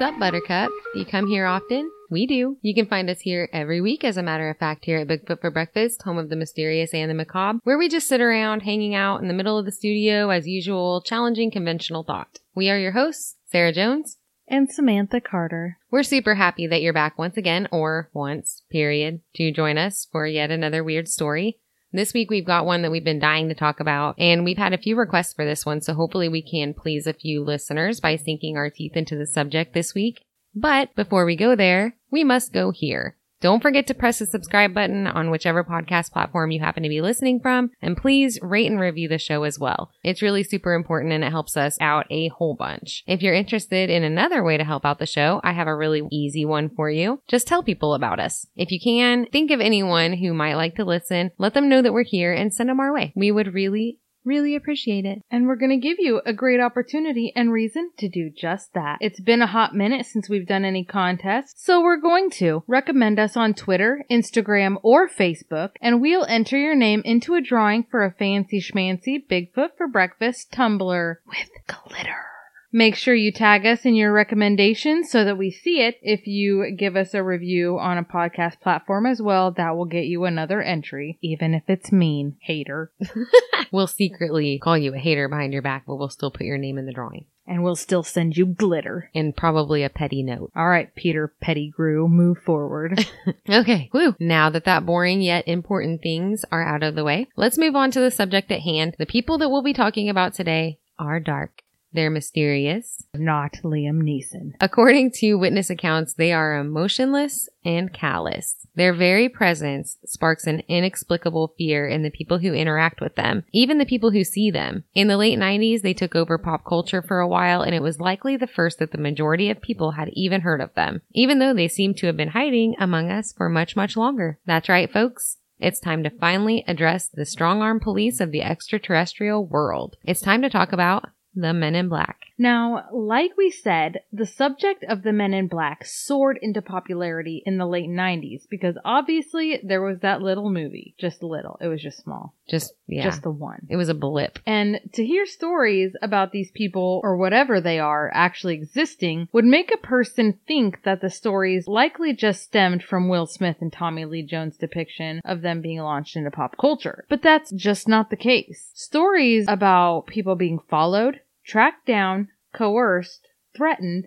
what's up, Buttercup? You come here often? We do. You can find us here every week, as a matter of fact, here at Bigfoot for Breakfast, home of the mysterious and the macabre, where we just sit around hanging out in the middle of the studio as usual, challenging conventional thought. We are your hosts, Sarah Jones. and Samantha Carter. We're super happy that you're back once again, or once, period, to join us for yet another weird story. This week we've got one that we've been dying to talk about, and we've had a few requests for this one, so hopefully we can please a few listeners by sinking our teeth into the subject this week. But before we go there, we must go here. Don't forget to press the subscribe button on whichever podcast platform you happen to be listening from, and please rate and review the show as well. It's really super important and it helps us out a whole bunch. If you're interested in another way to help out the show, I have a really easy one for you. Just tell people about us. If you can, think of anyone who might like to listen, let them know that we're here and send them our way. We would really, really appreciate it. And we're going to give you a great opportunity and reason to do just that. It's been a hot minute since we've done any contests, so we're going to recommend us on Twitter, Instagram, or Facebook, and we'll enter your name into a drawing for a fancy schmancy Bigfoot for breakfast tumbler with glitter. Make sure you tag us in your recommendations so that we see it. If you give us a review on a podcast platform as well, that will get you another entry, even if it's mean, hater. We'll secretly call you a hater behind your back, but we'll still put your name in the drawing. And we'll still send you glitter. And probably a petty note. All right, Peter Pettigrew, move forward. Okay, woo. Now that that boring yet important things are out of the way, let's move on to the subject at hand. The people that we'll be talking about today are dark. They're mysterious. Not Liam Neeson. According to witness accounts, they are emotionless and callous. Their very presence sparks an inexplicable fear in the people who interact with them, even the people who see them. In the late 90s, they took over pop culture for a while, and it was likely the first that the majority of people had even heard of them, even though they seem to have been hiding among us for much, much longer. That's right, folks. It's time to finally address the strong arm police of the extraterrestrial world. It's time to talk about the Men in Black. Now, like we said, the subject of the Men in Black soared into popularity in the late 90s because obviously there was that little movie. Just little. It was just small. Just, yeah. Just the one. it was a blip. And to hear stories about these people or whatever they are actually existing would make a person think that the stories likely just stemmed from Will Smith and Tommy Lee Jones' depiction of them being launched into pop culture. But that's just not the case. Stories about people being followed, tracked down, coerced, threatened,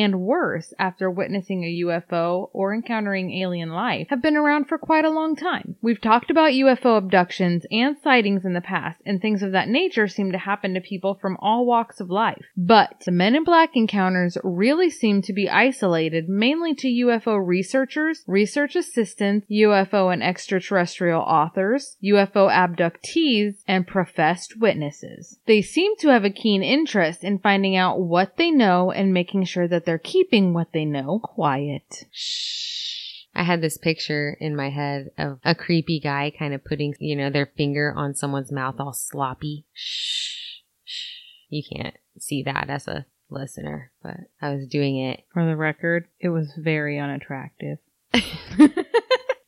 and worse after witnessing a UFO or encountering alien life have been around for quite a long time. We've talked about UFO abductions and sightings in the past, and things of that nature seem to happen to people from all walks of life. But the Men in Black encounters really seem to be isolated mainly to UFO researchers, research assistants, UFO and extraterrestrial authors, UFO abductees, and professed witnesses. They seem to have a keen interest in finding out what they know and making sure that they're keeping what they know quiet. Shh. I had this picture in my head of a creepy guy kind of putting, you know, their finger on someone's mouth all sloppy. Shh. Shh. You can't see that as a listener, but I was doing it. For the record, it was very unattractive.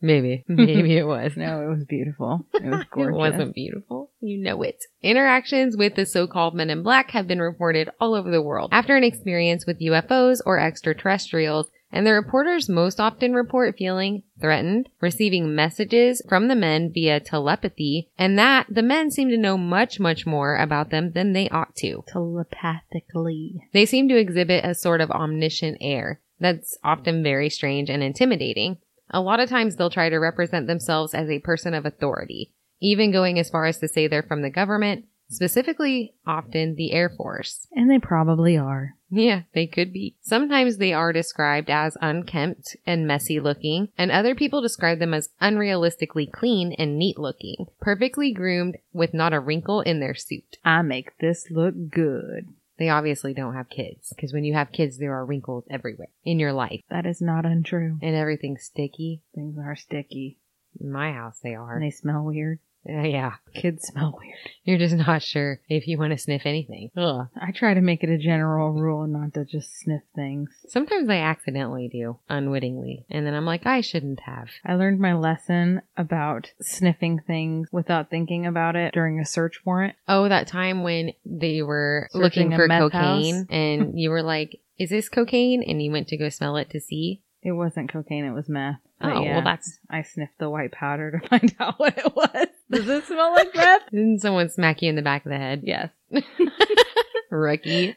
Maybe. Maybe it was. No, it was beautiful. It was gorgeous. It wasn't beautiful. You know it. Interactions with the so-called men in black have been reported all over the world after an experience with UFOs or extraterrestrials, and the reporters most often report feeling threatened, receiving messages from the men via telepathy, and that the men seem to know much, much more about them than they ought to. telepathically. They seem to exhibit a sort of omniscient air that's often very strange and intimidating. A lot of times they'll try to represent themselves as a person of authority, even going as far as to say they're from the government, specifically often the Air Force. And they probably are. Yeah, they could be. Sometimes they are described as unkempt and messy looking, and other people describe them as unrealistically clean and neat looking, perfectly groomed with not a wrinkle in their suit. I make this look good. They obviously don't have kids, because when you have kids, there are wrinkles everywhere in your life, That is not untrue. and everything's sticky. Things are sticky In my house, they are. and they smell weird. Uh, yeah. Kids smell weird. You're just not sure if you want to sniff anything. Ugh. I try to make it a general rule not to just sniff things. Sometimes I accidentally do, unwittingly. And then I'm like, I shouldn't have. I learned my lesson about sniffing things without thinking about it during a search warrant. Oh, that time when they were Searching looking for cocaine house. and you were like, is this cocaine? And you went to go smell it to see. It wasn't cocaine, it was meth. But Oh, yeah, well, that's. I sniffed the white powder to find out what it was. Does it smell like meth? Didn't someone smack you in the back of the head? Yes. Rookie.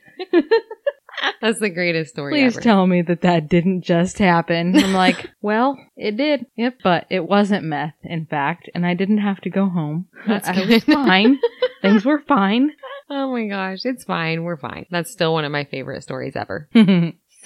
That's the greatest story Please ever. tell me that that didn't just happen. I'm like, well, it did. Yep, but it wasn't meth, in fact, and I didn't have to go home. That's I good. was fine. Things were fine. oh my gosh, it's fine. We're fine. That's still one of my favorite stories ever.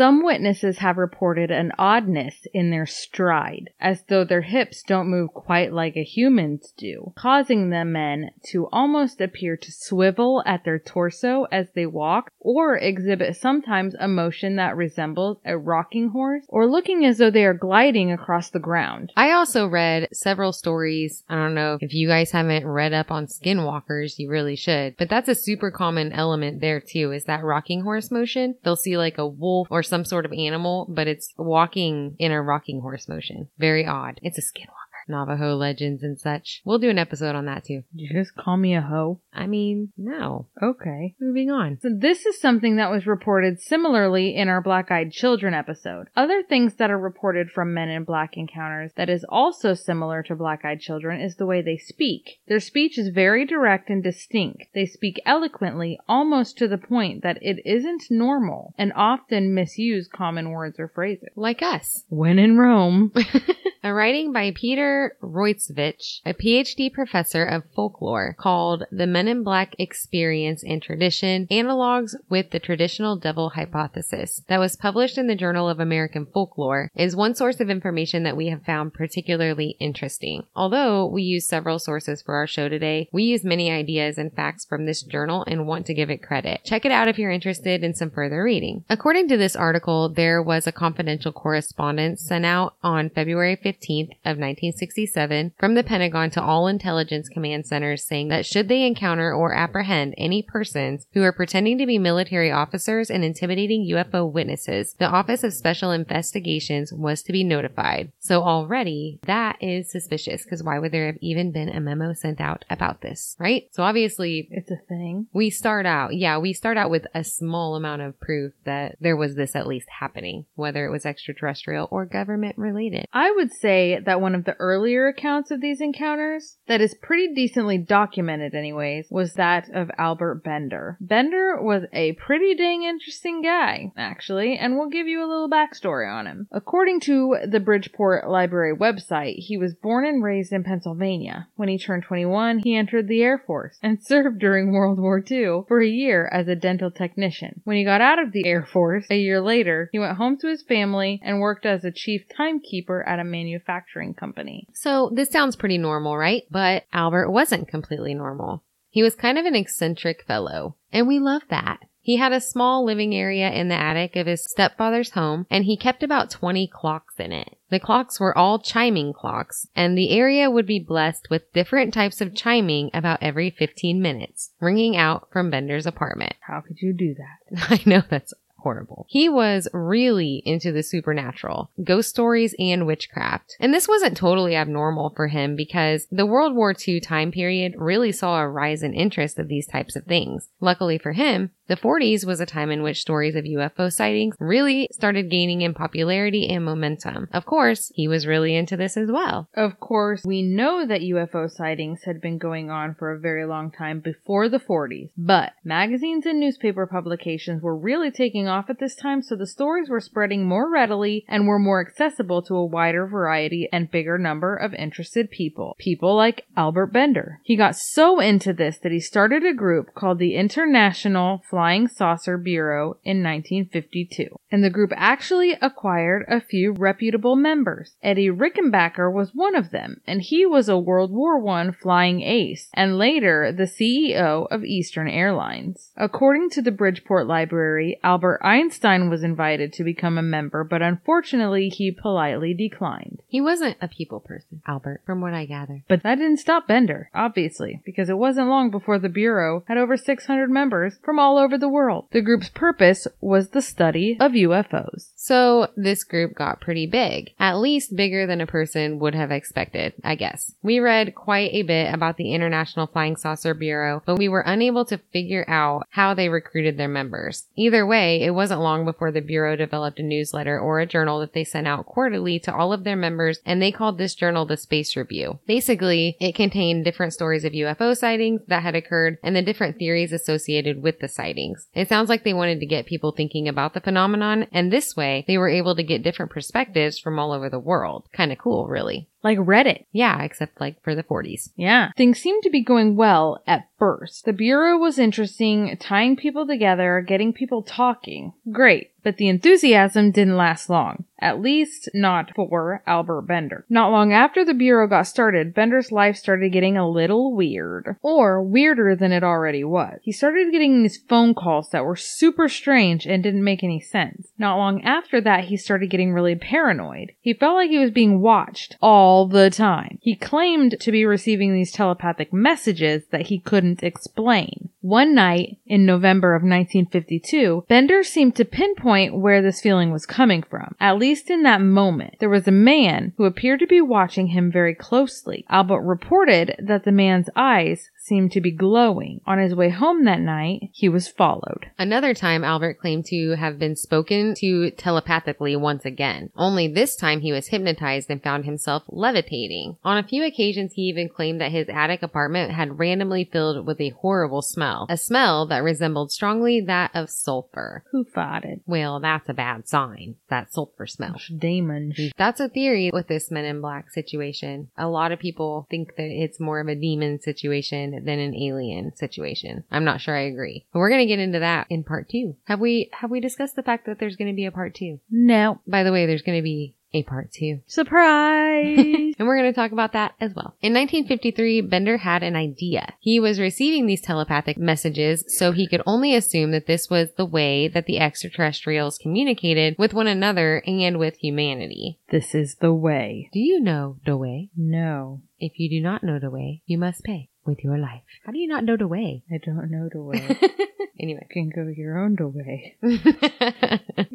Some witnesses have reported an oddness in their stride, as though their hips don't move quite like a human's do, causing the men to almost appear to swivel at their torso as they walk, or exhibit sometimes a motion that resembles a rocking horse, or looking as though they are gliding across the ground. I also read several stories. I don't know if you guys haven't read up on skinwalkers, you really should. But that's a super common element there too, is that rocking horse motion. They'll see like a wolf or some sort of animal, but it's walking in a rocking horse motion. Very odd. It's a skinwalker. Navajo legends and such. We'll do an episode on that too. You just call me a hoe? I mean, no. Okay. Moving on. So this is something that was reported similarly in our Black Eyed Children episode. Other things that are reported from Men in Black encounters that is also similar to Black Eyed Children is the way they speak. Their speech is very direct and distinct. They speak eloquently almost to the point that it isn't normal and often misuse common words or phrases. Like us. When in Rome. A writing by Peter Rojcewicz, a PhD professor of folklore, called The Men in Black Experience and Tradition Analogs with the Traditional Devil Hypothesis, that was published in the Journal of American Folklore, is one source of information that we have found particularly interesting. Although we use several sources for our show today, we use many ideas and facts from this journal and want to give it credit. Check it out if you're interested in some further reading. According to this article, there was a confidential correspondence sent out on February 15th of 1967 from the Pentagon to all intelligence command centers saying that should they encounter or apprehend any persons who are pretending to be military officers and intimidating UFO witnesses, the Office of Special Investigations was to be notified. So already that is suspicious because why would there have even been a memo sent out about this, right? So obviously It's a thing. we start out, yeah, we start out with a small amount of proof that there was this at least happening, whether it was extraterrestrial or government related. I would say that one of the earlier accounts of these encounters, that is pretty decently documented anyways, was that of Albert Bender. Bender was a pretty dang interesting guy, actually, and we'll give you a little backstory on him. According to the Bridgeport Library website, he was born and raised in Pennsylvania. When he turned 21, he entered the Air Force and served during World War II for a year as a dental technician. When he got out of the Air Force, a year later, he went home to his family and worked as a chief timekeeper at a manufacturing company. So this sounds pretty normal, right? But Albert wasn't completely normal. He was kind of an eccentric fellow, and we love that. He had a small living area in the attic of his stepfather's home, and he kept about 20 clocks in it. The clocks were all chiming clocks, and the area would be blessed with different types of chiming about every 15 minutes, ringing out from Bender's apartment. How could you do that? I know that's horrible. He was really into the supernatural, ghost stories, and witchcraft. And this wasn't totally abnormal for him because the World War II time period really saw a rise in interest of these types of things. Luckily for him, the 40s was a time in which stories of UFO sightings really started gaining in popularity and momentum. Of course, he was really into this as well. Of course, we know that UFO sightings had been going on for a very long time before the 40s, but magazines and newspaper publications were really taking off at this time, so the stories were spreading more readily and were more accessible to a wider variety and bigger number of interested people. People like Albert Bender. He got so into this that he started a group called the International Flying Saucer Bureau in 1952. And the group actually acquired a few reputable members. Eddie Rickenbacker was one of them, and he was a World War I flying ace, and later the CEO of Eastern Airlines. According to the Bridgeport Library, Albert Einstein was invited to become a member, but unfortunately he politely declined. He wasn't a people person, Albert, from what I gather. But that didn't stop Bender, obviously, because it wasn't long before the Bureau had over 600 members from all over the world. The group's purpose was the study of UFOs. So this group got pretty big, at least bigger than a person would have expected, I guess. We read quite a bit about the International Flying Saucer Bureau, but we were unable to figure out how they recruited their members. Either way, it wasn't long before the Bureau developed a newsletter or a journal that they sent out quarterly to all of their members, and they called this journal the Space Review. Basically, it contained different stories of UFO sightings that had occurred and the different theories associated with the sightings. It sounds like they wanted to get people thinking about the phenomenon, and this way, they were able to get different perspectives from all over the world. Kind of cool, really. Like Reddit. Yeah, except like for the 40s. Yeah. Things seemed to be going well at first. The Bureau was interesting, tying people together, getting people talking. Great. But the enthusiasm didn't last long. At least not for Albert Bender. Not long after the Bureau got started, Bender's life started getting a little weird. Or weirder than it already was. He started getting these phone calls that were super strange and didn't make any sense. Not long after that, he started getting really paranoid. He felt like he was being watched all the time. He claimed to be receiving these telepathic messages that he couldn't explain. One night in November of 1952, Bender seemed to pinpoint where this feeling was coming from. At least in that moment, there was a man who appeared to be watching him very closely. Albert reported that the man's eyes seemed to be glowing. On his way home that night, he was followed. Another time, Albert claimed to have been spoken to telepathically once again. Only this time he was hypnotized and found himself levitating. On a few occasions, he even claimed that his attic apartment had randomly filled with a horrible smell. A smell that resembled strongly that of sulfur. Who farted? Well, that's a bad sign. That sulfur smell. Demons. That's a theory with this Men in Black situation. A lot of people think that it's more of a demon situation than an alien situation. I'm not sure I agree. But we're going to get into that in part two. Have we, have we discussed the fact that there's going to be a part two? No. By the way, there's going to be a part two. Surprise! and we're going to talk about that as well. In 1953, Bender had an idea. He was receiving these telepathic messages, so he could only assume that this was the way that the extraterrestrials communicated with one another and with humanity. this is the way. Do you know the way? No. If you do not know the way, you must pay with your life. How do you not know the way? I don't know the way. anyway. you can go your own way.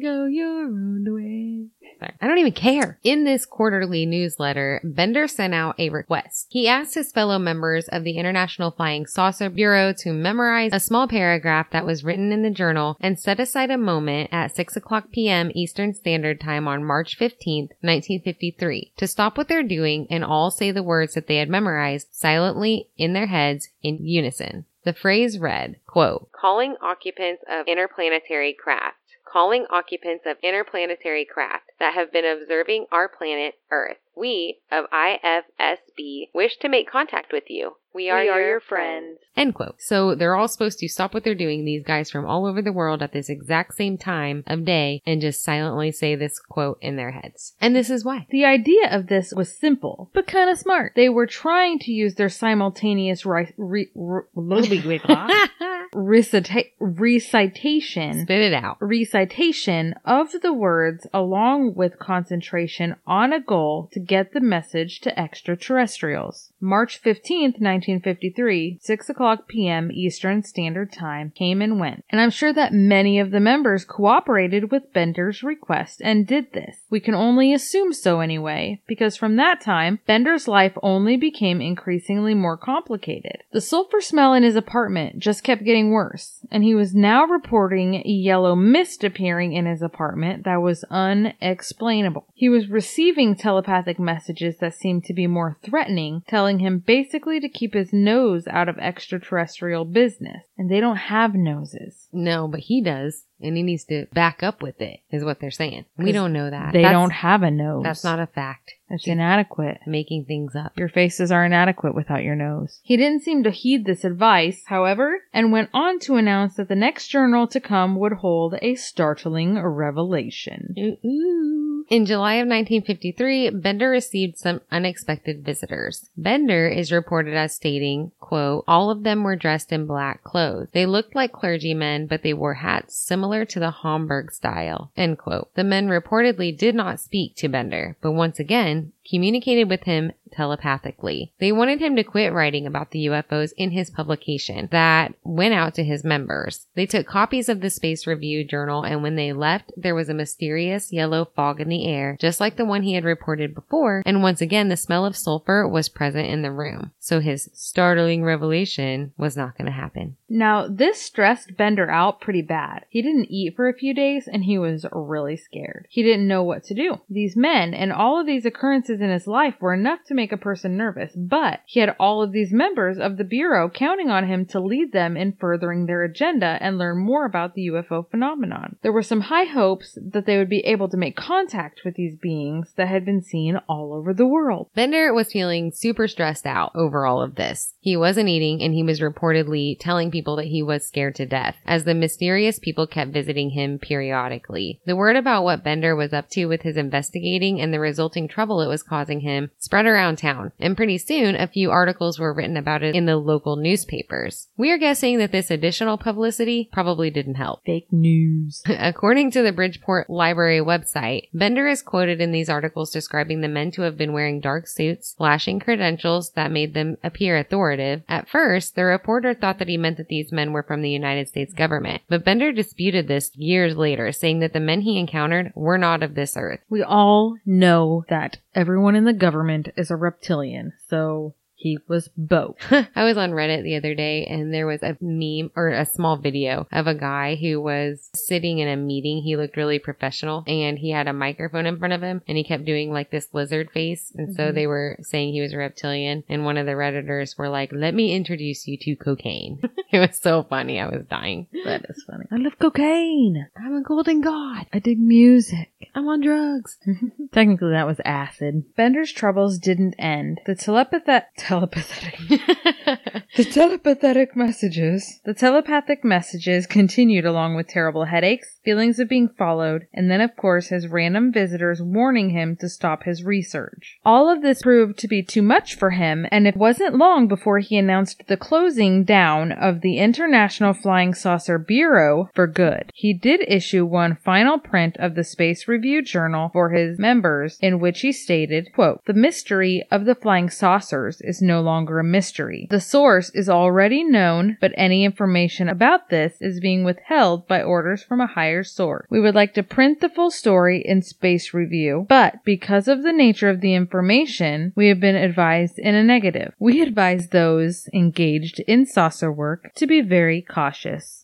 Go your own way. I don't even care. In this quarterly newsletter, Bender sent out a request. He asked his fellow members of the International Flying Saucer Bureau to memorize a small paragraph that was written in the journal and set aside a moment at 6 o'clock p.m. Eastern Standard Time on March 15th, 1953, to stop what they're doing and all say the words that they had memorized silently in their heads in unison. The phrase read, quote, calling occupants of interplanetary craft, calling occupants of interplanetary craft that have been observing our planet Earth. We of IFSB wish to make contact with you. We are, your, friends. End quote. So they're all supposed to stop what they're doing, these guys from all over the world at this exact same time of day, and just silently say this quote in their heads. And this is why. The idea of this was simple, but kind of smart. They were trying to use their simultaneous ri- re- re- recita- recitation Spit it out. recitation of the words along with concentration on a goal to get the message to extraterrestrials. March 15th, 1953, 6 o'clock p.m. Eastern Standard Time came and went. And I'm sure that many of the members cooperated with Bender's request and did this. We can only assume so anyway, because from that time, Bender's life only became increasingly more complicated. The sulfur smell in his apartment just kept getting worse, and he was now reporting a yellow mist appearing in his apartment that was unexplainable. He was receiving telepathic messages that seemed to be more threatening, telling him basically to keep his nose out of extraterrestrial business. And they don't have noses. No, but he does, and he needs to back up with it, is what they're saying. We don't know that. They That's- don't have a nose. That's not a fact. That's inadequate. Making things up. Your faces are inadequate without your nose. He didn't seem to heed this advice, however, and went on to announce that the next journal to come would hold a startling revelation. Ooh, ooh. In July of 1953, Bender received some unexpected visitors. Bender is reported as stating, quote, all of them were dressed in black clothes. They looked like clergymen, but they wore hats similar to the Homburg style, end quote. The men reportedly did not speak to Bender, but once again, communicated with him telepathically. They wanted him to quit writing about the UFOs in his publication that went out to his members. They took copies of the Space Review journal and when they left, there was a mysterious yellow fog in the air, just like the one he had reported before, and once again the smell of sulfur was present in the room. So his startling revelation was not going to happen. Now, this stressed Bender out pretty bad. He didn't eat for a few days and he was really scared. He didn't know what to do. These men and all of these occurrences in his life were enough to make a person nervous, but he had all of these members of the Bureau counting on him to lead them in furthering their agenda and learn more about the UFO phenomenon. There were some high hopes that they would be able to make contact with these beings that had been seen all over the world. Bender was feeling super stressed out over all of this. He wasn't eating and he was reportedly telling people that he was scared to death as the mysterious people kept visiting him periodically. The word about what Bender was up to with his investigating and the resulting trouble it was causing him spread around town, and pretty soon a few articles were written about it in the local newspapers. We are guessing that this additional publicity probably didn't help. Fake news. According to the Bridgeport Library website, Bender is quoted in these articles describing the men to have been wearing dark suits, flashing credentials that made them appear authoritative. At first, the reporter thought that he meant that these men were from the United States government, but Bender disputed this years later, saying that the men he encountered were not of this earth. We all know that everyone in the government is a reptilian, so he was both. I was on Reddit the other day and there was a meme or a small video of a guy who was sitting in a meeting. He looked really professional and he had a microphone in front of him and he kept doing like this lizard face. And so Mhm. they were saying he was a reptilian. And one of the Redditors were like, let me introduce you to cocaine. it was so funny. I was dying. That is funny. I love cocaine. I'm a golden god. I dig music. I'm on drugs. Technically, that was acid. Bender's troubles didn't end. The telepathet telepathic the telepathic messages the telepathic messages continued along with terrible headaches, feelings of being followed, and then of course his random visitors warning him to stop his research. All of this proved to be too much for him, and it wasn't long before he announced the closing down of the International Flying Saucer Bureau for good. He did issue one final print of the Space Review Journal for his members in which he stated, quote, The mystery of the flying saucers is no longer a mystery. The source is already known, but any information about this is being withheld by orders from a higher source. We would like to print the full story in Space Review, but because of the nature of the information, we have been advised in a negative. We advise those engaged in saucer work to be very cautious.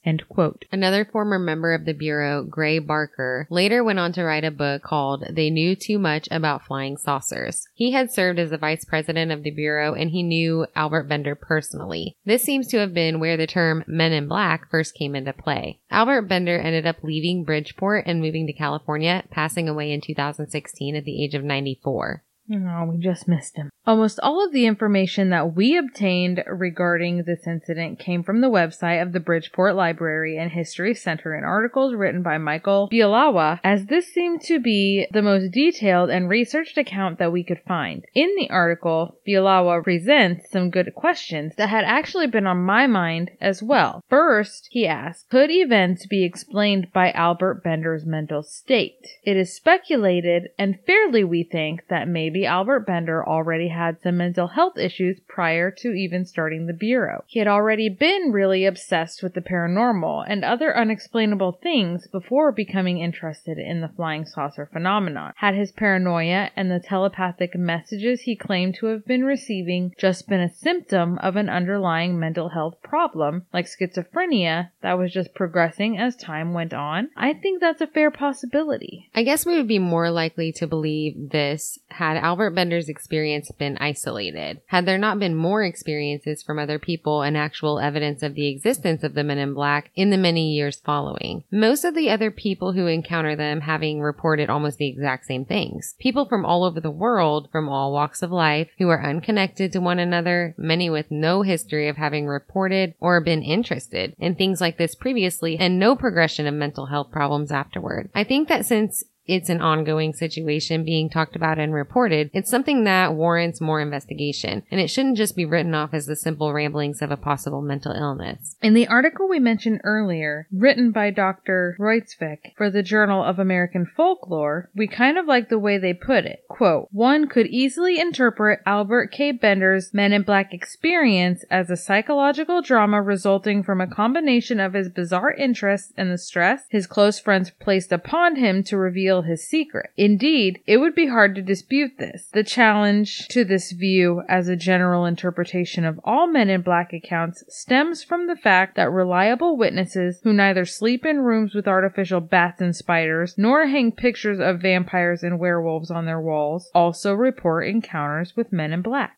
Another former member of the Bureau, Gray Barker, later went on to write a book called They Knew Too Much About Flying Saucers. He had served as the vice president of the Bureau and he knew Albert Bender personally. This seems to have been where the term Men in Black first came into play. Albert Bender ended up leaving Bridgeport and moving to California, passing away in 2016 at the age of 94. Oh, we just missed him. Almost all of the information that we obtained regarding this incident came from the website of the Bridgeport Library and History Center in articles written by Michael Bielawa, as this seemed to be the most detailed and researched account that we could find. In the article, Bielawa presents some good questions that had actually been on my mind as well. First, he asks, could events be explained by Albert Bender's mental state? It is speculated, and fairly we think, that maybe Albert Bender already had some mental health issues prior to even starting the Bureau. He had already been really obsessed with the paranormal and other unexplainable things before becoming interested in the flying saucer phenomenon. Had his paranoia and the telepathic messages he claimed to have been receiving just been a symptom of an underlying mental health problem, like schizophrenia, that was just progressing as time went on? I think that's a fair possibility. I guess we would be more likely to believe this had Albert Bender's experience been isolated. Had there not been more experiences from other people and actual evidence of the existence of the men in black in the many years following. Most of the other people who encounter them having reported almost the exact same things. People from all over the world, from all walks of life, who are unconnected to one another, many with no history of having reported or been interested in things like this previously and no progression of mental health problems afterward. I think that since it's an ongoing situation being talked about and reported, it's something that warrants more investigation, and it shouldn't just be written off as the simple ramblings of a possible mental illness. In the article we mentioned earlier, written by Dr. Rojcewicz for the Journal of American Folklore, we kind of like the way they put it. Quote, one could easily interpret Albert K. Bender's Men in Black experience as a psychological drama resulting from a combination of his bizarre interests and the stress his close friends placed upon him to reveal his secret. Indeed, it would be hard to dispute this. The challenge to this view as a general interpretation of all Men in Black accounts stems from the fact that reliable witnesses who neither sleep in rooms with artificial bats and spiders nor hang pictures of vampires and werewolves on their walls also report encounters with Men in Black.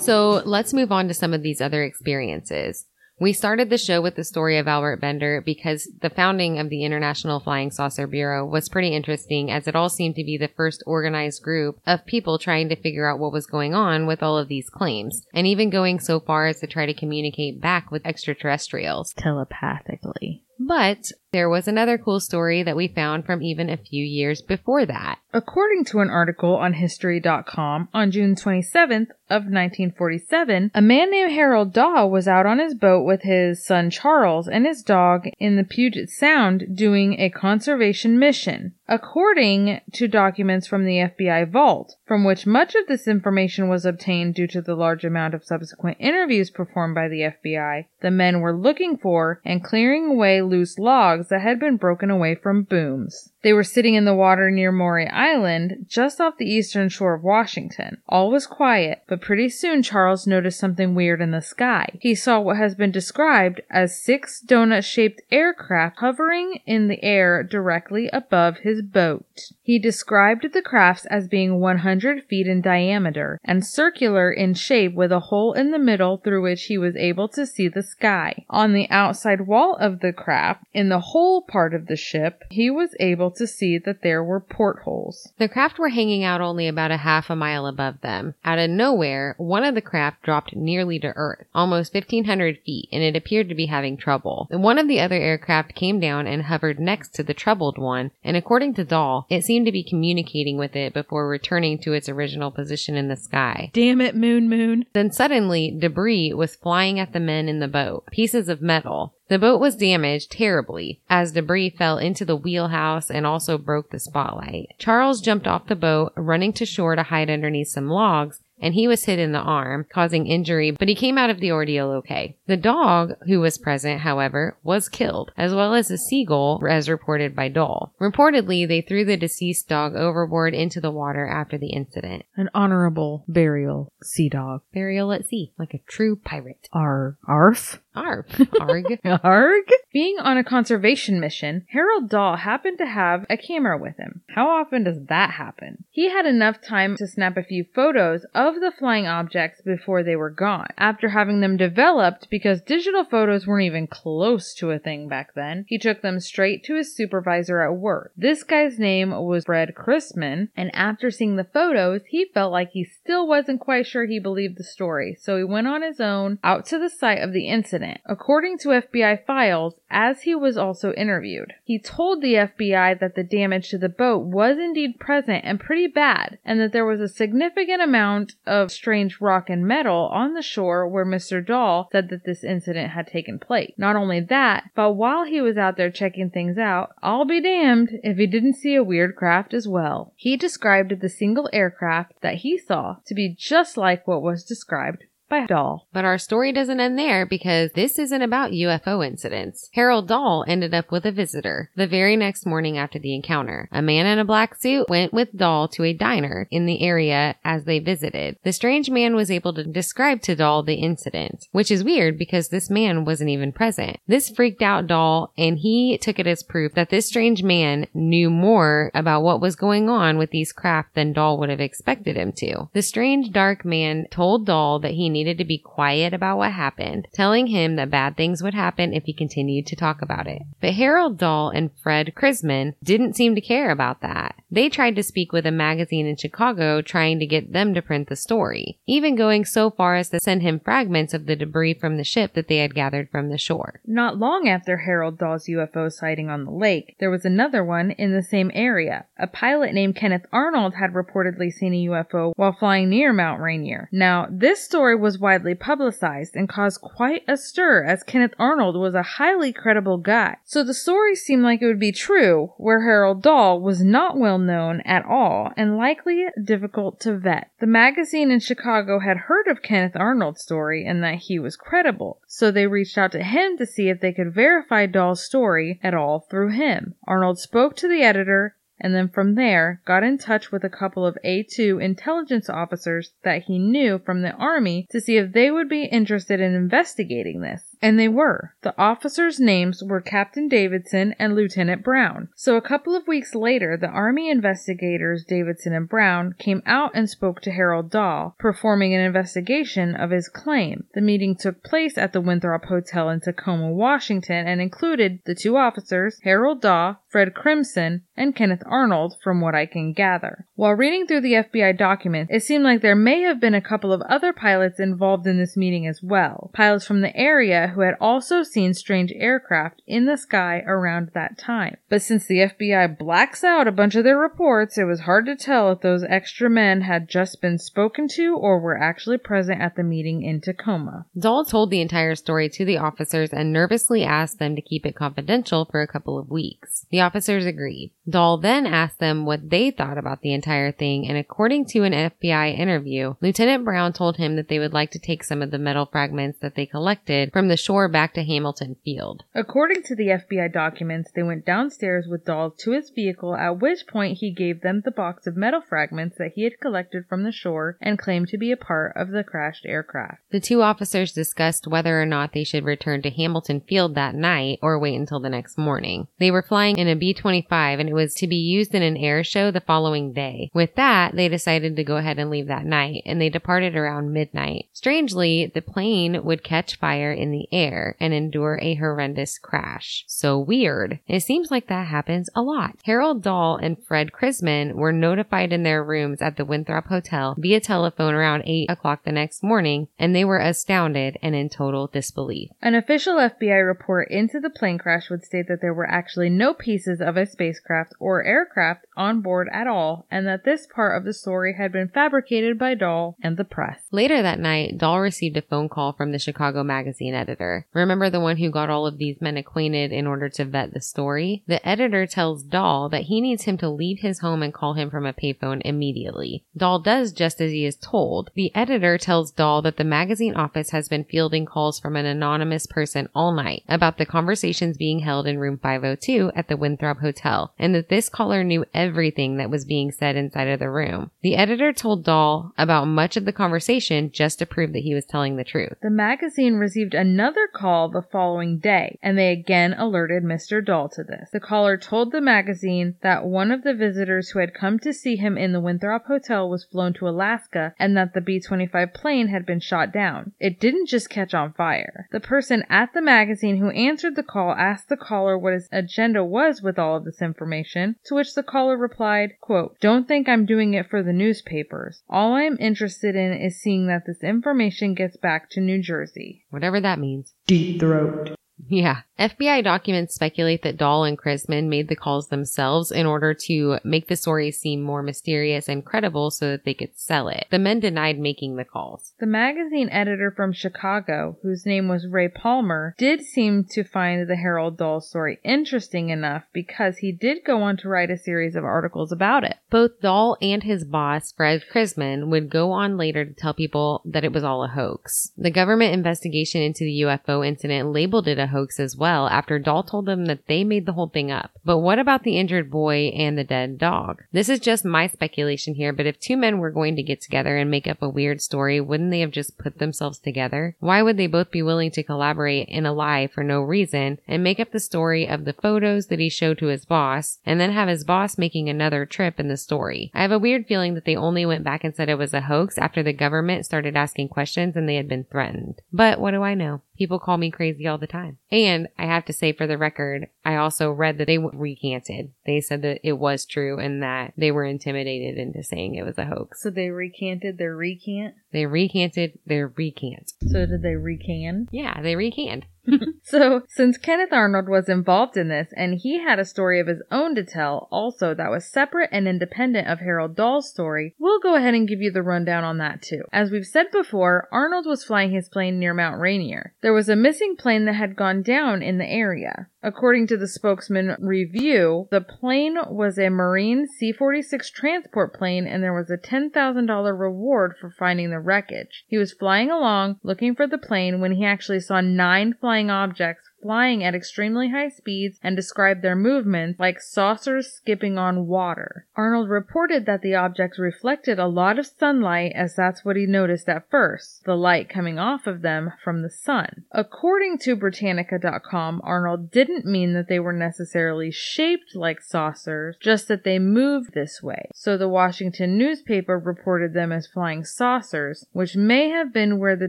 So let's move on to some of these other experiences. We started the show with the story of Albert Bender because the founding of the International Flying Saucer Bureau was pretty interesting as it all seemed to be the first organized group of people trying to figure out what was going on with all of these claims and even going so far as to try to communicate back with extraterrestrials. Telepathically. But there was another cool story that we found from even a few years before that. According to an article on History.com on June 27th of 1947, a man named Harold Dahl was out on his boat with his son Charles and his dog in the Puget Sound doing a conservation mission. According to documents from the FBI vault, from which much of this information was obtained due to the large amount of subsequent interviews performed by the FBI, the men were looking for and clearing away loose logs that had been broken away from booms. They were sitting in the water near Maury Island, just off the eastern shore of Washington. All was quiet, but pretty soon Charles noticed something weird in the sky. He saw what has been described as six donut shaped aircraft hovering in the air directly above his boat. He described the crafts as being 100 feet in diameter and circular in shape with a hole in the middle through which he was able to see the sky. On the outside wall of the craft, in the whole part of the ship, he was able to see that there were portholes. The craft were hanging out only about a half a mile above them. Out of nowhere, one of the craft dropped nearly to earth, almost 1500 feet, and it appeared to be having trouble. One of the other aircraft came down and hovered next to the troubled one, and according to Dahl, it seemed to be communicating with it before returning to its original position in the sky. Damn it, Moon Moon. Then suddenly, debris was flying at the men in the boat, pieces of metal. The boat was damaged terribly as debris fell into the wheelhouse and also broke the spotlight. Charles jumped off the boat, running to shore to hide underneath some logs, and he was hit in the arm, causing injury, but he came out of the ordeal okay. The dog, who was present, however, was killed, as well as a seagull, as reported by Dahl. Reportedly, they threw the deceased dog overboard into the water after the incident. An honorable burial, sea dog. Burial at sea, like a true pirate. Ar arf. Arf. Arg. Arg? Being on a conservation mission, Harold Dahl happened to have a camera with him. How often does that happen? He had enough time to snap a few photos of the flying objects before they were gone. After having them developed, because digital photos weren't even close to a thing back then, he took them straight to his supervisor at work. This guy's name was Fred Crisman, and after seeing the photos, he felt like he still wasn't quite sure he believed the story, so he went on his own out to the site of the incident. According to FBI files, as he was also interviewed, he told the FBI that the damage to the boat was indeed present and pretty bad, and that there was a significant amount of strange rock and metal on the shore where Mr. Dahl said that this incident had taken place. Not only that, but while he was out there checking things out, I'll be damned if he didn't see a weird craft as well. He described the single aircraft that he saw to be just like what was described by Dahl. But our story doesn't end there because this isn't about UFO incidents. Harold Dahl ended up with a visitor the very next morning after the encounter. A man in a black suit went with Dahl to a diner in the area as they visited. The strange man was able to describe to Dahl the incident, which is weird because this man wasn't even present. This freaked out Dahl and he took it as proof that this strange man knew more about what was going on with these craft than Dahl would have expected him to. The strange dark man told Dahl that he needed to be quiet about what happened, telling him that bad things would happen if he continued to talk about it. But Harold Dahl and Fred Crisman didn't seem to care about that. They tried to speak with a magazine in Chicago trying to get them to print the story, even going so far as to send him fragments of the debris from the ship that they had gathered from the shore. Not long after Harold Dahl's UFO sighting on the lake, there was another one in the same area. A pilot named Kenneth Arnold had reportedly seen a UFO while flying near Mount Rainier. Now, this story was widely publicized and caused quite a stir as Kenneth Arnold was a highly credible guy. So the story seemed like it would be true, where Harold Dahl was not well known at all and likely difficult to vet. The magazine in Chicago had heard of Kenneth Arnold's story and that he was credible, so they reached out to him to see if they could verify Dahl's story at all through him. Arnold spoke to the editor and then from there got in touch with a couple of A2 intelligence officers that he knew from the Army to see if they would be interested in investigating this. And they were. The officers' names were Captain Davidson and Lieutenant Brown. So a couple of weeks later, the Army investigators Davidson and Brown came out and spoke to Harold Dahl, performing an investigation of his claim. The meeting took place at the Winthrop Hotel in Tacoma, Washington, and included the two officers, Harold Dahl, Fred Crisman, and Kenneth Arnold, from what I can gather. While reading through the FBI documents, it seemed like there may have been a couple of other pilots involved in this meeting as well. Pilots from the area who had also seen strange aircraft in the sky around that time. But since the FBI blacks out a bunch of their reports, it was hard to tell if those extra men had just been spoken to or were actually present at the meeting in Tacoma. Dahl told the entire story to the officers and nervously asked them to keep it confidential for a couple of weeks. The officers agreed. Dahl then asked them what they thought about the entire thing, and according to an FBI interview, Lieutenant Brown told him that they would like to take some of the metal fragments that they collected from the shore back to Hamilton Field. According to the FBI documents, they went downstairs with Dahl to his vehicle, at which point he gave them the box of metal fragments that he had collected from the shore and claimed to be a part of the crashed aircraft. The two officers discussed whether or not they should return to Hamilton Field that night or wait until the next morning. They were flying in a B 25 and it was to be used in an air show the following day. With that, they decided to go ahead and leave that night and they departed around midnight. Strangely, the plane would catch fire in the air and endure a horrendous crash. So weird. It seems like that happens a lot. Harold Dahl and Fred Crisman were notified in their rooms at the Winthrop Hotel via telephone around 8 o'clock the next morning and they were astounded and in total disbelief. An official FBI report into the plane crash would state that there were actually no pieces of a spacecraft or aircraft on board at all, and that this part of the story had been fabricated by Dahl and the press. Later that night, Dahl received a phone call from the Chicago Magazine editor. Remember the one who got all of these men acquainted in order to vet the story? The editor tells Dahl that he needs him to leave his home and call him from a payphone immediately. Dahl does just as he is told. The editor tells Dahl that the magazine office has been fielding calls from an anonymous person all night about the conversations being held in room 502 at the Winthrop Hotel, and that this caller knew everything that was being said inside of the room. The editor told Dahl about much of the conversation just to prove that he was telling the truth. The magazine received another call the following day, and they again alerted Mr. Dahl to this. The caller told the magazine that one of the visitors who had come to see him in the Winthrop Hotel was flown to Alaska and that the B 25 plane had been shot down. It didn't just catch on fire. The person at the magazine who answered the call asked the caller what his agenda was with all of this information, to which the caller replied, quote, Don't think I'm doing it for the newspapers. All I'm interested in is seeing that this information gets back to New Jersey. Whatever that means. Deep throat. Yeah. FBI documents speculate that Dahl and Crisman made the calls themselves in order to make the story seem more mysterious and credible so that they could sell it. The men denied making the calls. The magazine editor from Chicago, whose name was Ray Palmer, did seem to find the Harold Dahl story interesting enough because he did go on to write a series of articles about it. Both Dahl and his boss, Fred Crisman, would go on later to tell people that it was all a hoax. The government investigation into the UFO incident labeled it a hoax as well after Dahl told them that they made the whole thing up. But what about the injured boy and the dead dog? This is just my speculation here, but if two men were going to get together and make up a weird story, wouldn't they have just put themselves together? Why would they both be willing to collaborate in a lie for no reason and make up the story of the photos that he showed to his boss and then have his boss making another trip in the story? I have a weird feeling that they only went back and said it was a hoax after the government started asking questions and they had been threatened. But what do I know? People call me crazy all the time. And I have to say for the record, I also read that they recanted. They said that it was true and that they were intimidated into saying it was a hoax. So they recanted their recant? They recanted their recant. So did they recant? Yeah, they recant. So, since Kenneth Arnold was involved in this and he had a story of his own to tell, also that was separate and independent of Harold Dahl's story, we'll go ahead and give you the rundown on that too. As we've said before, Arnold was flying his plane near Mount Rainier. There was a missing plane that had gone down in the area. According to the spokesman review, the plane was a Marine C 46 transport plane and there was a $10,000 reward for finding the wreckage. He was flying along looking for the plane when he actually saw nine flying objects flying at extremely high speeds and described their movements like saucers skipping on water. Arnold reported that the objects reflected a lot of sunlight as that's what he noticed at first, the light coming off of them from the sun. According to Britannica.com, Arnold didn't mean that they were necessarily shaped like saucers, just that they moved this way. So the Washington newspaper reported them as flying saucers, which may have been where the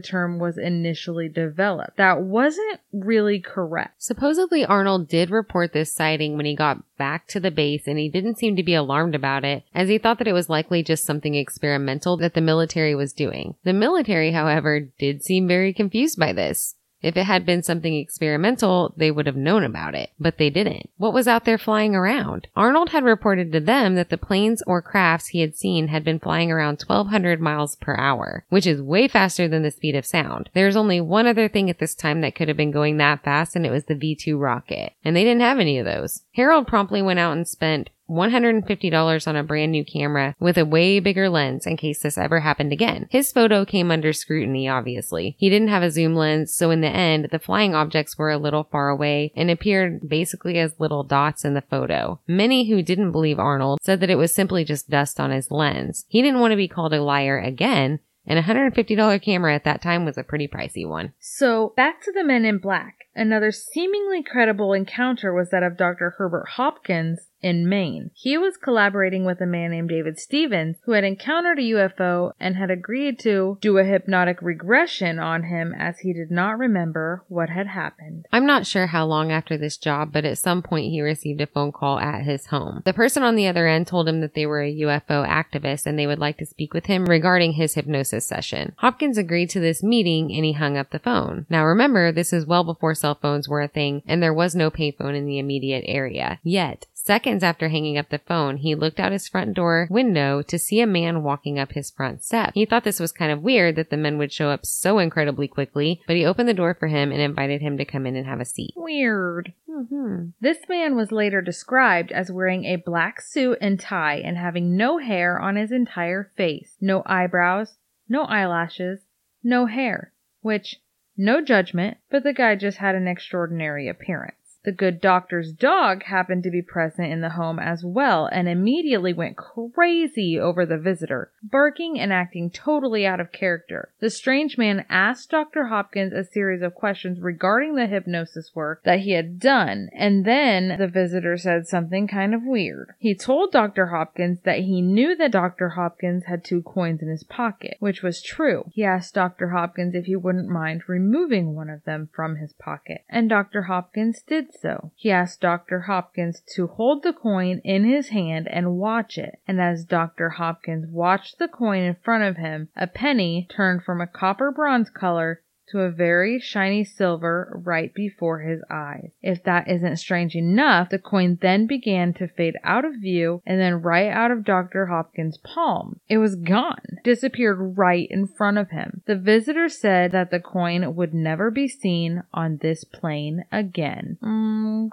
term was initially developed. That wasn't really correct. Supposedly, Arnold did report this sighting when he got back to the base and he didn't seem to be alarmed about it, as he thought that it was likely just something experimental that the military was doing. The military, however, did seem very confused by this. If it had been something experimental, they would have known about it, but they didn't. What was out there flying around? Arnold had reported to them that the planes or crafts he had seen had been flying around 1200 miles per hour, which is way faster than the speed of sound. There's only one other thing at this time that could have been going that fast, and it was the V2 rocket. And they didn't have any of those. Harold promptly went out and spent $150 on a brand new camera with a way bigger lens in case this ever happened again. His photo came under scrutiny, obviously. He didn't have a zoom lens, so in the end, the flying objects were a little far away and appeared basically as little dots in the photo. Many who didn't believe Arnold said that it was simply just dust on his lens. He didn't want to be called a liar again, and a $150 camera at that time was a pretty pricey one. So, back to the men in black. Another seemingly credible encounter was that of Dr. Herbert Hopkins in Maine. He was collaborating with a man named David Stevens who had encountered a UFO and had agreed to do a hypnotic regression on him as he did not remember what had happened. I'm not sure how long after this job, but at some point he received a phone call at his home. The person on the other end told him that they were a UFO activist and they would like to speak with him regarding his hypnosis session. Hopkins agreed to this meeting and he hung up the phone. Now remember, this is well before cell phones were a thing and there was no payphone in the immediate area. Yet, Seconds after hanging up the phone, he looked out his front door window to see a man walking up his front step. He thought this was kind of weird that the men would show up so incredibly quickly, but he opened the door for him and invited him to come in and have a seat. Weird. Mm-hmm. This man was later described as wearing a black suit and tie and having no hair on his entire face, no eyebrows, no eyelashes, no hair, which, no judgment, but the guy just had an extraordinary appearance. The good doctor's dog happened to be present in the home as well and immediately went crazy over the visitor, barking and acting totally out of character. The strange man asked Dr. Hopkins a series of questions regarding the hypnosis work that he had done, and then the visitor said something kind of weird. He told Dr. Hopkins that he knew that Dr. Hopkins had two coins in his pocket, which was true. He asked Dr. Hopkins if he wouldn't mind removing one of them from his pocket, and Dr. Hopkins did so. He asked Dr. Hopkins to hold the coin in his hand and watch it, and as Dr. Hopkins watched the coin in front of him, a penny turned from a copper bronze color to a very shiny silver right before his eyes. If that isn't strange enough, the coin then began to fade out of view and then right out of Dr. Hopkins' palm. It was gone, disappeared right in front of him. The visitor said that the coin would never be seen on this plane again.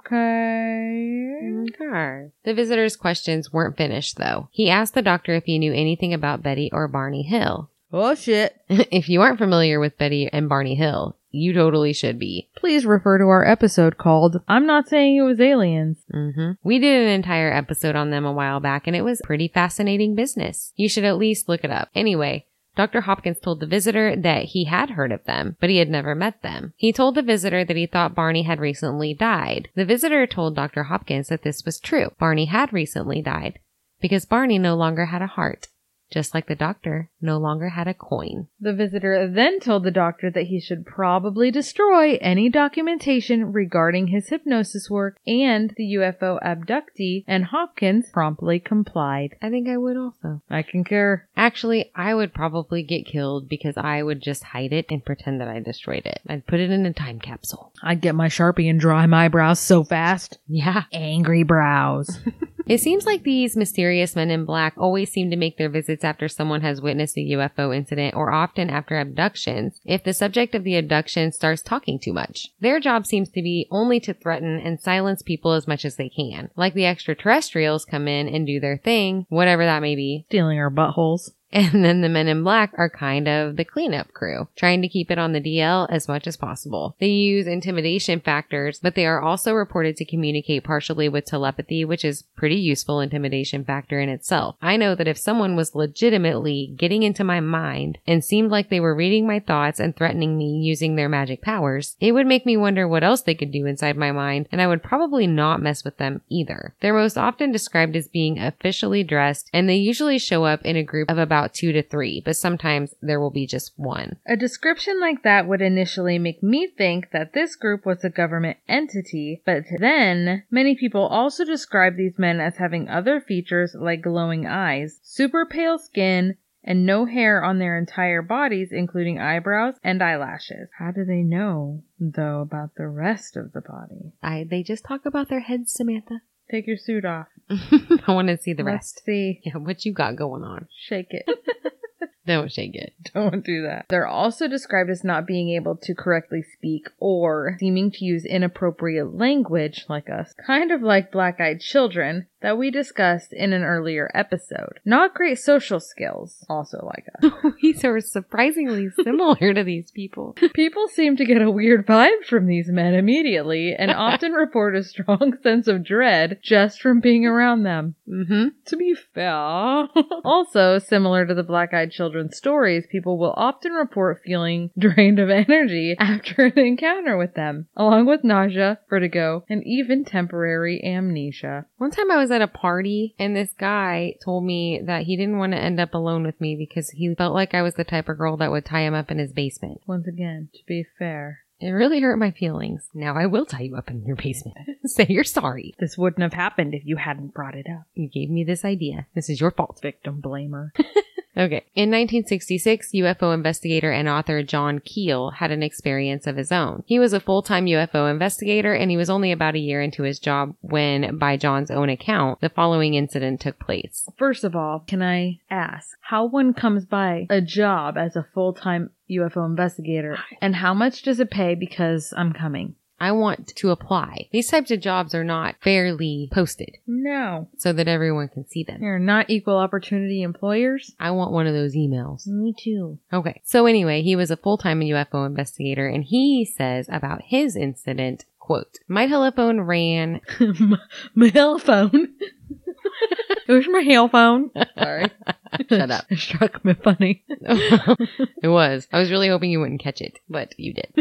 Okay. Okay. The visitor's questions weren't finished, though. He asked the doctor if he knew anything about Betty or Barney Hill. Oh shit. if you aren't familiar with Betty and Barney Hill, you totally should be. Please refer to our episode called I'm Not Saying It Was Aliens. hmm We did an entire episode on them a while back, and it was pretty fascinating business. You should at least look it up. Anyway, Dr. Hopkins told the visitor that he had heard of them, but he had never met them. He told the visitor that he thought Barney had recently died. The visitor told Dr. Hopkins that this was true. Barney had recently died because Barney no longer had a heart, just like the doctor no longer had a coin. The visitor then told the doctor that he should probably destroy any documentation regarding his hypnosis work and the UFO abductee, and Hopkins promptly complied. I think I would also. I concur. Actually, I would probably get killed because I would just hide it and pretend that I destroyed it. I'd put it in a time capsule. I'd get my Sharpie and draw my brows so fast. Yeah. Angry brows. It seems like these mysterious men in black always seem to make their visits after someone has witnessed a UFO incident or often after abductions if the subject of the abduction starts talking too much. Their job seems to be only to threaten and silence people as much as they can. Like the extraterrestrials come in and do their thing, whatever that may be, Stealing our buttholes. And then the men in black are kind of the cleanup crew, trying to keep it on the DL as much as possible. They use intimidation factors, but they are also reported to communicate partially with telepathy, which is pretty useful intimidation factor in itself. I know that if someone was legitimately getting into my mind and seemed like they were reading my thoughts and threatening me using their magic powers, it would make me wonder what else they could do inside my mind, and I would probably not mess with them either. They're most often described as being officially dressed, and they usually show up in a group of about two to three, but sometimes there will be just one. A description like that would initially make me think that this group was a government entity, but then many people also describe these men as having other features like glowing eyes, super pale skin, and no hair on their entire bodies, including eyebrows and eyelashes. How do they know, though, about the rest of the body? I they just talk about their heads, Samantha. Take your suit off. I want to see the Let's rest. see. Yeah, what you got going on? Shake it. Don't shake it. Don't do that. They're also described as not being able to correctly speak or seeming to use inappropriate language like us, kind of like black eyed children that we discussed in an earlier episode. Not great social skills, also like us. These are surprisingly similar to these people. People seem to get a weird vibe from these men immediately and often report a strong sense of dread just from being around them. Mm-hmm. To be fair. also, similar to the black eyed children's stories, people will often report feeling drained of energy after an encounter with them, along with nausea, vertigo, and even temporary amnesia. One time I was at a party and this guy told me that he didn't want to end up alone with me because he felt like I was the type of girl that would tie him up in his basement. Once again, to be fair. It really hurt my feelings. Now I will tie you up in your basement. Say you're sorry. This wouldn't have happened if you hadn't brought it up. You gave me this idea. This is your fault. Victim blamer. Okay. In 1966, UFO investigator and author John Keel had an experience of his own. He was a full-time UFO investigator and he was only about a year into his job when, by John's own account, the following incident took place. First of all, can I ask how one comes by a job as a full time UFO investigator and how much does it pay because I'm coming? I want to apply. These types of jobs are not fairly posted No. so that everyone can see them. You're not equal opportunity employers? I want one of those emails. Me too. Okay. So anyway, he was a full-time UFO investigator and he says about his incident, quote, my telephone ran my, my it was my hell phone. Sorry. Shut up. It struck me funny. it was. I was really hoping you wouldn't catch it, but you did.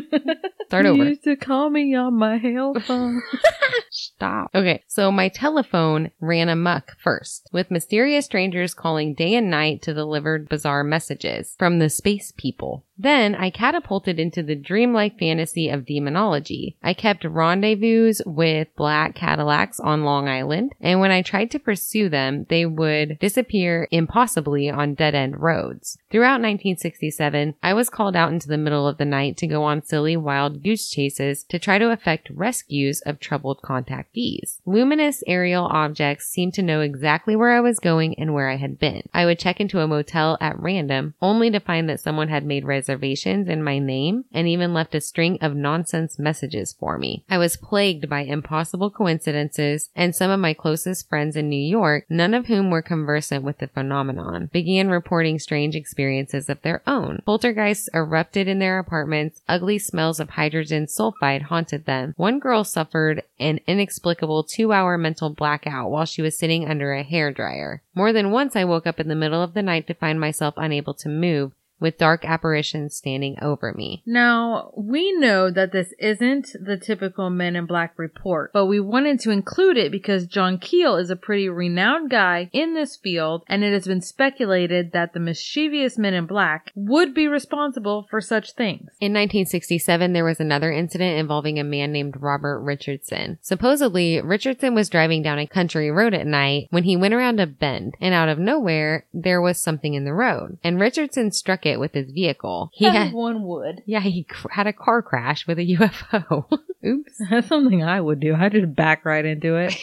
Start You over. used to call me on my hell phone. Stop. Okay, so my telephone ran amuck first, with mysterious strangers calling day and night to deliver bizarre messages from the space people. Then I catapulted into the dreamlike fantasy of demonology. I kept rendezvous with black Cadillacs on Long Island, and when I tried to pursue them, they would disappear impossibly on dead end roads. Throughout 1967, I was called out into the middle of the night to go on silly wild goose chases to try to effect rescues of troubled contactees. Luminous aerial objects seemed to know exactly where I was going and where I had been. I would check into a motel at random, only to find that someone had made reservations in my name and even left a string of nonsense messages for me. I was plagued by impossible coincidences, and some of my closest friends in New York, none of whom were conversant with the phenomenon, began reporting strange experiences of their own. Poltergeists erupted in their apartments, ugly smells of hydrogen sulfide haunted them. One girl suffered an inexplicable two hour mental blackout while she was sitting under a hair dryer. More than once I woke up in the middle of the night to find myself unable to move, with dark apparitions standing over me. Now, we know that this isn't the typical Men in Black report, but we wanted to include it because John Keel is a pretty renowned guy in this field, and it has been speculated that the mischievous Men in Black would be responsible for such things. In 1967, there was another incident involving a man named Robert Richardson. Supposedly, Richardson was driving down a country road at night when he went around a bend, and out of nowhere, there was something in the road, and Richardson struck it with his vehicle. He had, one would. yeah, he cr- had a car crash with a UFO. Oops. That's something I would do. I just back right into it.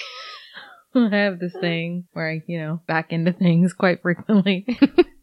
I have this thing where I, you know, back into things quite frequently,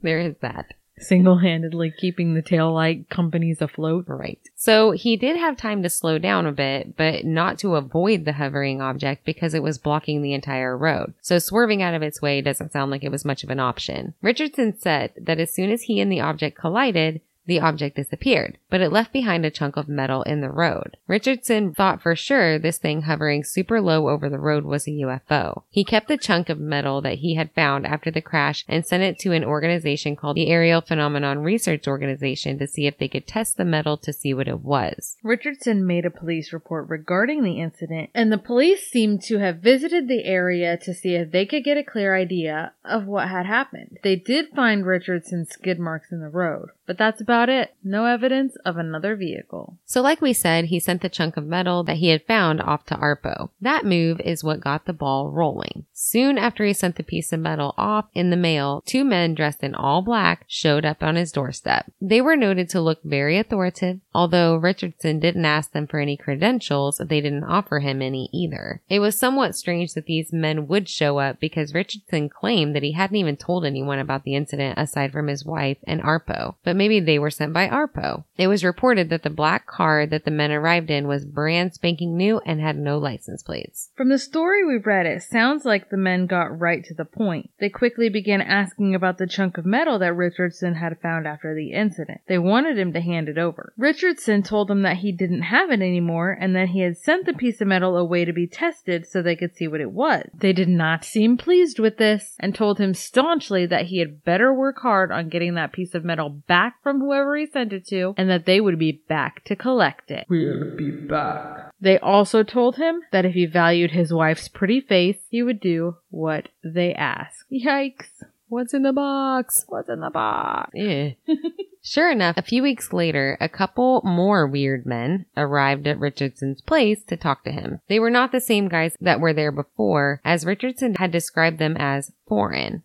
There is that. Single handedly keeping the taillight companies afloat. Right. So he did have time to slow down a bit, but not to avoid the hovering object because it was blocking the entire road. So swerving out of its way doesn't sound like it was much of an option. Richardson said that as soon as he and the object collided, the object disappeared, but it left behind a chunk of metal in the road. Richardson thought for sure this thing hovering super low over the road was a UFO. He kept the chunk of metal that he had found after the crash and sent it to an organization called the Aerial Phenomenon Research Organization to see if they could test the metal to see what it was. Richardson made a police report regarding the incident, and the police seemed to have visited the area to see if they could get a clear idea of what had happened. They did find Richardson's skid marks in the road, but that's about it. No evidence of another vehicle. So like we said, he sent the chunk of metal that he had found off to Arpo. That move is what got the ball rolling. Soon after he sent the piece of metal off in the mail, two men dressed in all black showed up on his doorstep. They were noted to look very authoritative, although Richardson didn't ask them for any credentials, they didn't offer him any either. It was somewhat strange that these men would show up because Richardson claimed that he hadn't even told anyone about the incident aside from his wife and Arpo, but maybe they were sent by Arpo. It was reported that the black car that the men arrived in was brand spanking new and had no license plates. From the story we read, it sounds like the men got right to the point. They quickly began asking about the chunk of metal that Richardson had found after the incident. They wanted him to hand it over. Richardson told them that he didn't have it anymore and that he had sent the piece of metal away to be tested so they could see what it was. They did not seem pleased with this and told him staunchly that he had better work hard on getting that piece of metal back from whoever he sent it to and that they would be back to collect it. We'll be back. They also told him that if he valued his wife's pretty face, he would do what they asked. Yikes. What's in the box? What's in the box? Yeah. sure enough, a few weeks later, a couple more weird men arrived at Richardson's place to talk to him. They were not the same guys that were there before, as Richardson had described them as foreign.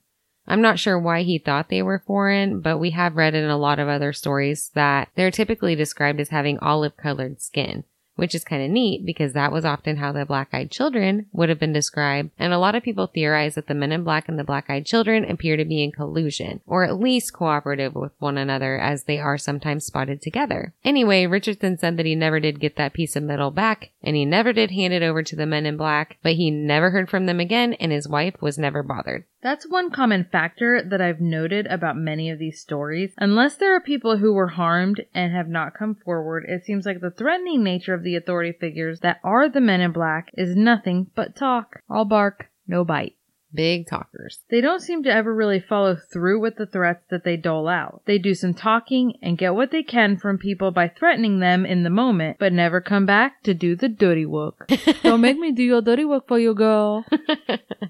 I'm not sure why he thought they were foreign, but we have read in a lot of other stories that they're typically described as having olive colored skin, which is kind of neat because that was often how the black eyed children would have been described. And a lot of people theorize that the men in black and the black eyed children appear to be in collusion, or at least cooperative with one another as they are sometimes spotted together. Anyway, Richardson said that he never did get that piece of metal back, and he never did hand it over to the men in black, but he never heard from them again, and his wife was never bothered. That's one common factor that I've noted about many of these stories. Unless there are people who were harmed and have not come forward, it seems like the threatening nature of the authority figures that are the men in black is nothing but talk. All bark, no bite. Big talkers. They don't seem to ever really follow through with the threats that they dole out. They do some talking and get what they can from people by threatening them in the moment, but never come back to do the dirty work. don't make me do your dirty work for you, girl.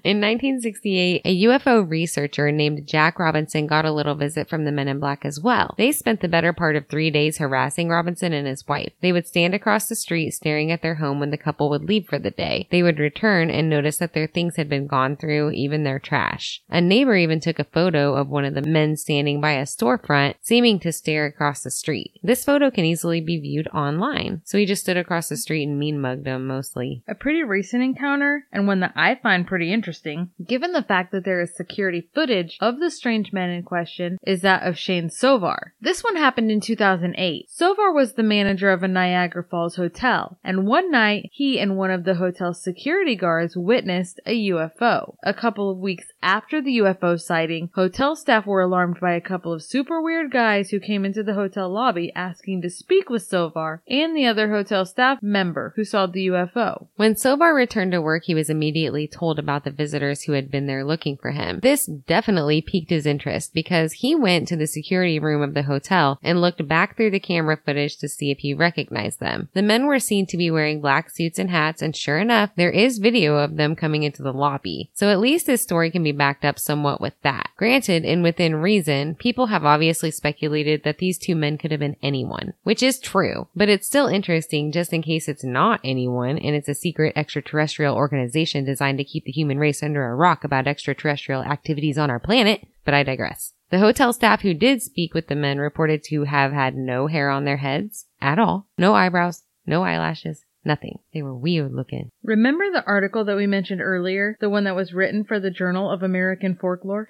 In 1968, a UFO researcher named Jack Robinson got a little visit from the men in black as well. They spent the better part of three days harassing Robinson and his wife. They would stand across the street staring at their home when the couple would leave for the day. They would return and notice that their things had been gone through, even their trash. A neighbor even took a photo of one of the men standing by a storefront, seeming to stare across the street. This photo can easily be viewed online. So he just stood across the street and mean mugged them mostly. A pretty recent encounter, and one that I find pretty interesting, given the fact that there is security footage of the strange men in question, is that of Shane Sovar. This one happened in 2008. Sovar was the manager of a Niagara Falls hotel, and one night he and one of the hotel's security guards witnessed a UFO. A couple of weeks after the UFO sighting, hotel staff were alarmed by a couple of super weird guys who came into the hotel lobby asking to speak with Sovar and the other hotel staff member who saw the UFO. When Sovar returned to work, he was immediately told about the visitors who had been there looking for him. This definitely piqued his interest because he went to the security room of the hotel and looked back through the camera footage to see if he recognized them. The men were seen to be wearing black suits and hats, and sure enough, there is video of them coming into the lobby. So at least this story can be backed up somewhat with that. Granted, and within reason, people have obviously speculated that these two men could have been anyone, which is true, but it's still interesting just in case it's not anyone and it's a secret extraterrestrial organization designed to keep the human race under a rock about extraterrestrial activities on our planet, but I digress. The hotel staff who did speak with the men reported to have had no hair on their heads at all, no eyebrows, no eyelashes, nothing. They were weird looking. Remember the article that we mentioned earlier? The one that was written for the Journal of American Folklore?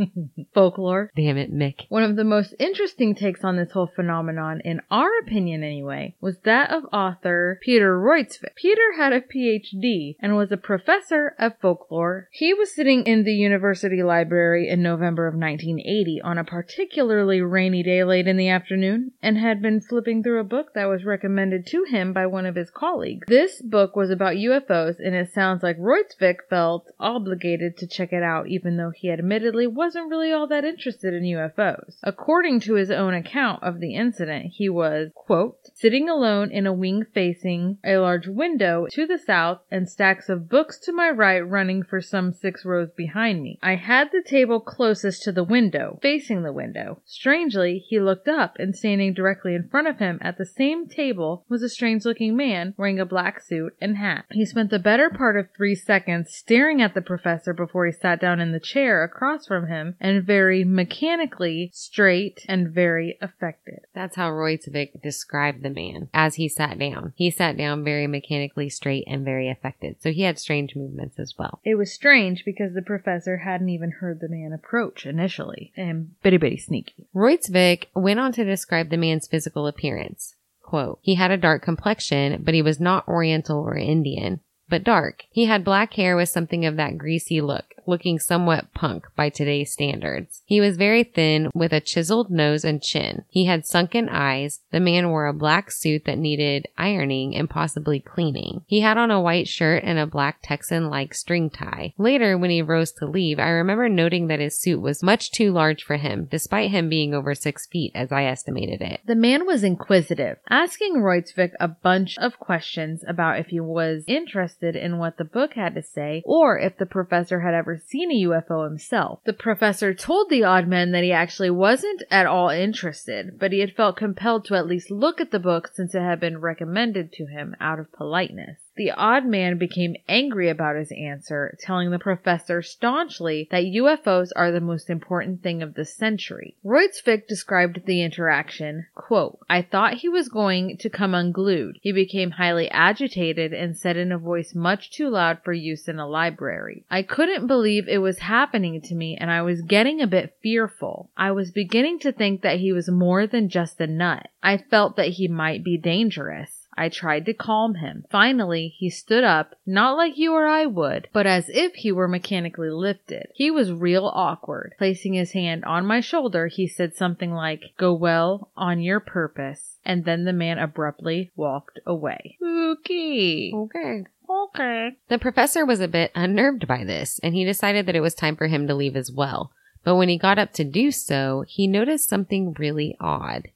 Folklore. Damn it, Mick. One of the most interesting takes on this whole phenomenon, in our opinion anyway, was that of author Peter Rojcewicz. Peter had a PhD and was a professor of folklore. He was sitting in the university library in November of 1980 on a particularly rainy day late in the afternoon and had been flipping through a book that was recommended to him by one of his colleagues. This book was about UFOs and it sounds like Rojcewicz felt obligated to check it out even though he admittedly wasn't really all that interested in UFOs. According to his own account of the incident, he was, quote, sitting alone in a wing facing a large window to the south and stacks of books to my right running for some six rows behind me. I had the table closest to the window, facing the window. Strangely, he looked up and standing directly in front of him at the same table was a strange looking man wearing a black suit and hat. He spent the better part of three seconds staring at the professor before he sat down in the chair across from him and very mechanically straight and very affected. That's how Rojcewicz described the man as he sat down. He sat down very mechanically straight and very affected. So he had strange movements as well. It was strange because the professor hadn't even heard the man approach initially, and bitty bitty sneaky. Rojcewicz went on to describe the man's physical appearance. Quote, he had a dark complexion, but he was not Oriental or Indian, but dark. He had black hair with something of that greasy look, looking somewhat punk by today's standards. He was very thin with a chiseled nose and chin. He had sunken eyes. The man wore a black suit that needed ironing and possibly cleaning. He had on a white shirt and a black Texan-like string tie. Later, when he rose to leave, I remember noting that his suit was much too large for him, despite him being over six feet as I estimated it. The man was inquisitive, asking Rojcewicz a bunch of questions about if he was interested in what the book had to say or if the professor had ever seen a UFO himself. The professor told the odd man that he actually wasn't at all interested, but he had felt compelled to at least look at the book since it had been recommended to him out of politeness. The odd man became angry about his answer, telling the professor staunchly that UFOs are the most important thing of the century. Rojcewicz described the interaction, quote, I thought he was going to come unglued. He became highly agitated and said in a voice much too loud for use in a library. I couldn't believe it was happening to me and I was getting a bit fearful. I was beginning to think that he was more than just a nut. I felt that he might be dangerous. I tried to calm him. Finally, he stood up, not like you or I would, but as if he were mechanically lifted. He was real awkward. Placing his hand on my shoulder, he said something like, Go well on your purpose. And then the man abruptly walked away. Okay. Okay. Okay. The professor was a bit unnerved by this, and he decided that it was time for him to leave as well. But when he got up to do so, he noticed something really odd.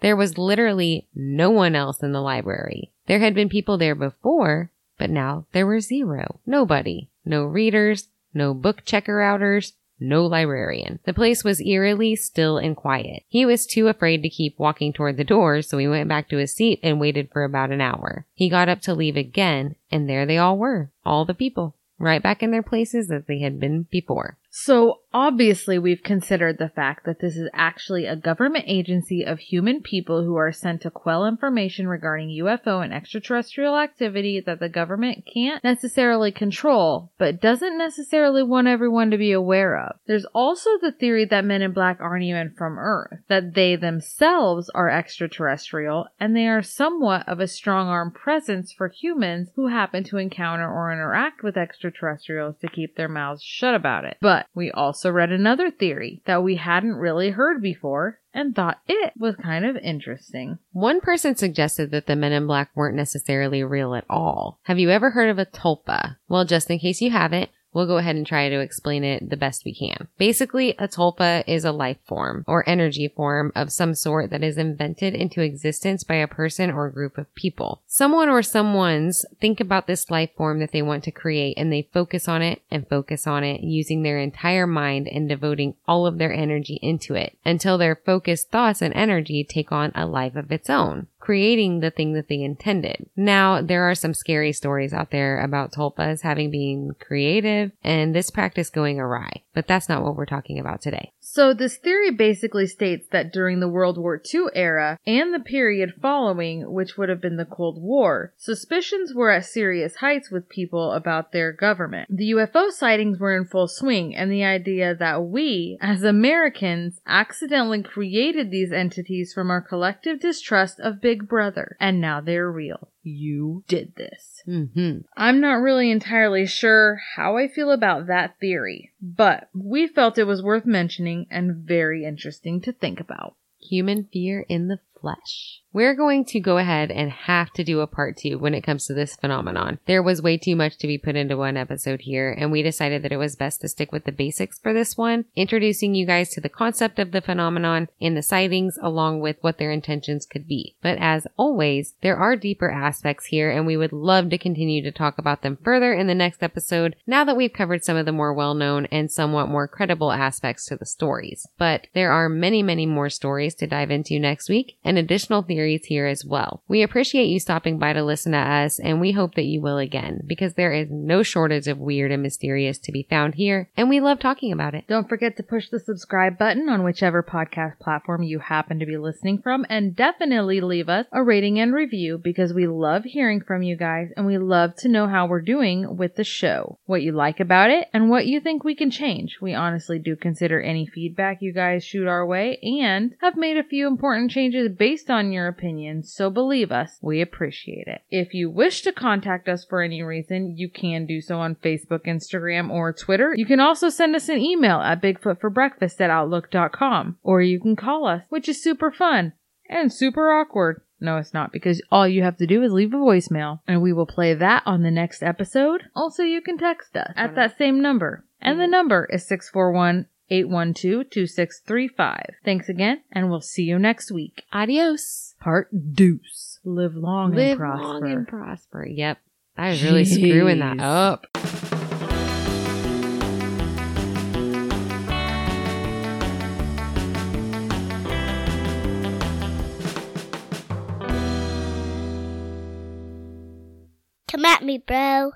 There was literally no one else in the library. There had been people there before, but now there were zero. Nobody. No readers, no book checker outers, no librarian. The place was eerily still and quiet. He was too afraid to keep walking toward the door, so he went back to his seat and waited for about an hour. He got up to leave again, and there they all were. All the people. Right back in their places as they had been before. So obviously we've considered the fact that this is actually a government agency of human people who are sent to quell information regarding UFO and extraterrestrial activity that the government can't necessarily control, but doesn't necessarily want everyone to be aware of. There's also the theory that men in black aren't even from Earth, that they themselves are extraterrestrial and they are somewhat of a strong arm presence for humans who happen to encounter or interact with extraterrestrials to keep their mouths shut about it. But we also read another theory that we hadn't really heard before and thought it was kind of interesting. One person suggested that the men in black weren't necessarily real at all. Have you ever heard of a tulpa? Well, just in case you haven't, We'll go ahead and try to explain it the best we can. Basically, a tulpa is a life form or energy form of some sort that is invented into existence by a person or group of people. Someone or someone's think about this life form that they want to create and they focus on it and focus on it using their entire mind and devoting all of their energy into it until their focused thoughts and energy take on a life of its own creating the thing that they intended. Now, there are some scary stories out there about tulpas having been creative and this practice going awry, but that's not what we're talking about today. So this theory basically states that during the World War II era and the period following, which would have been the Cold War, suspicions were at serious heights with people about their government. The UFO sightings were in full swing and the idea that we, as Americans, accidentally created these entities from our collective distrust of Big Brother, and now they're real. You did this. Mm-hmm. I'm not really entirely sure how I feel about that theory, but we felt it was worth mentioning and very interesting to think about. Human fear in the flesh. We're going to go ahead and have to do a part two when it comes to this phenomenon. There was way too much to be put into one episode here, and we decided that it was best to stick with the basics for this one, introducing you guys to the concept of the phenomenon and the sightings along with what their intentions could be. But as always, there are deeper aspects here, and we would love to continue to talk about them further in the next episode now that we've covered some of the more well known and somewhat more credible aspects to the stories. But there are many, many more stories to dive into next week and additional theories here as well. We appreciate you stopping by to listen to us, and we hope that you will again, because there is no shortage of weird and mysterious to be found here, and we love talking about it. Don't forget to push the subscribe button on whichever podcast platform you happen to be listening from, and definitely leave us a rating and review because we love hearing from you guys and we love to know how we're doing with the show, what you like about it, and what you think we can change. We honestly do consider any feedback you guys shoot our way and have made a few important changes based on your opinions, so believe us, we appreciate it. If you wish to contact us for any reason, you can do so on Facebook, Instagram, or Twitter. You can also send us an email at bigfootforbreakfast at outlook.com, or you can call us, which is super fun and super awkward. No, it's not because all you have to do is leave a voicemail and we will play that on the next episode. Also, you can text us at that same number. And the number is 641 812 2635. Thanks again, and we'll see you next week. Adios. Part deuce. Live long Live and prosper. long and prosper. Yep. I was really screwing that Jeez. up. Come at me, bro.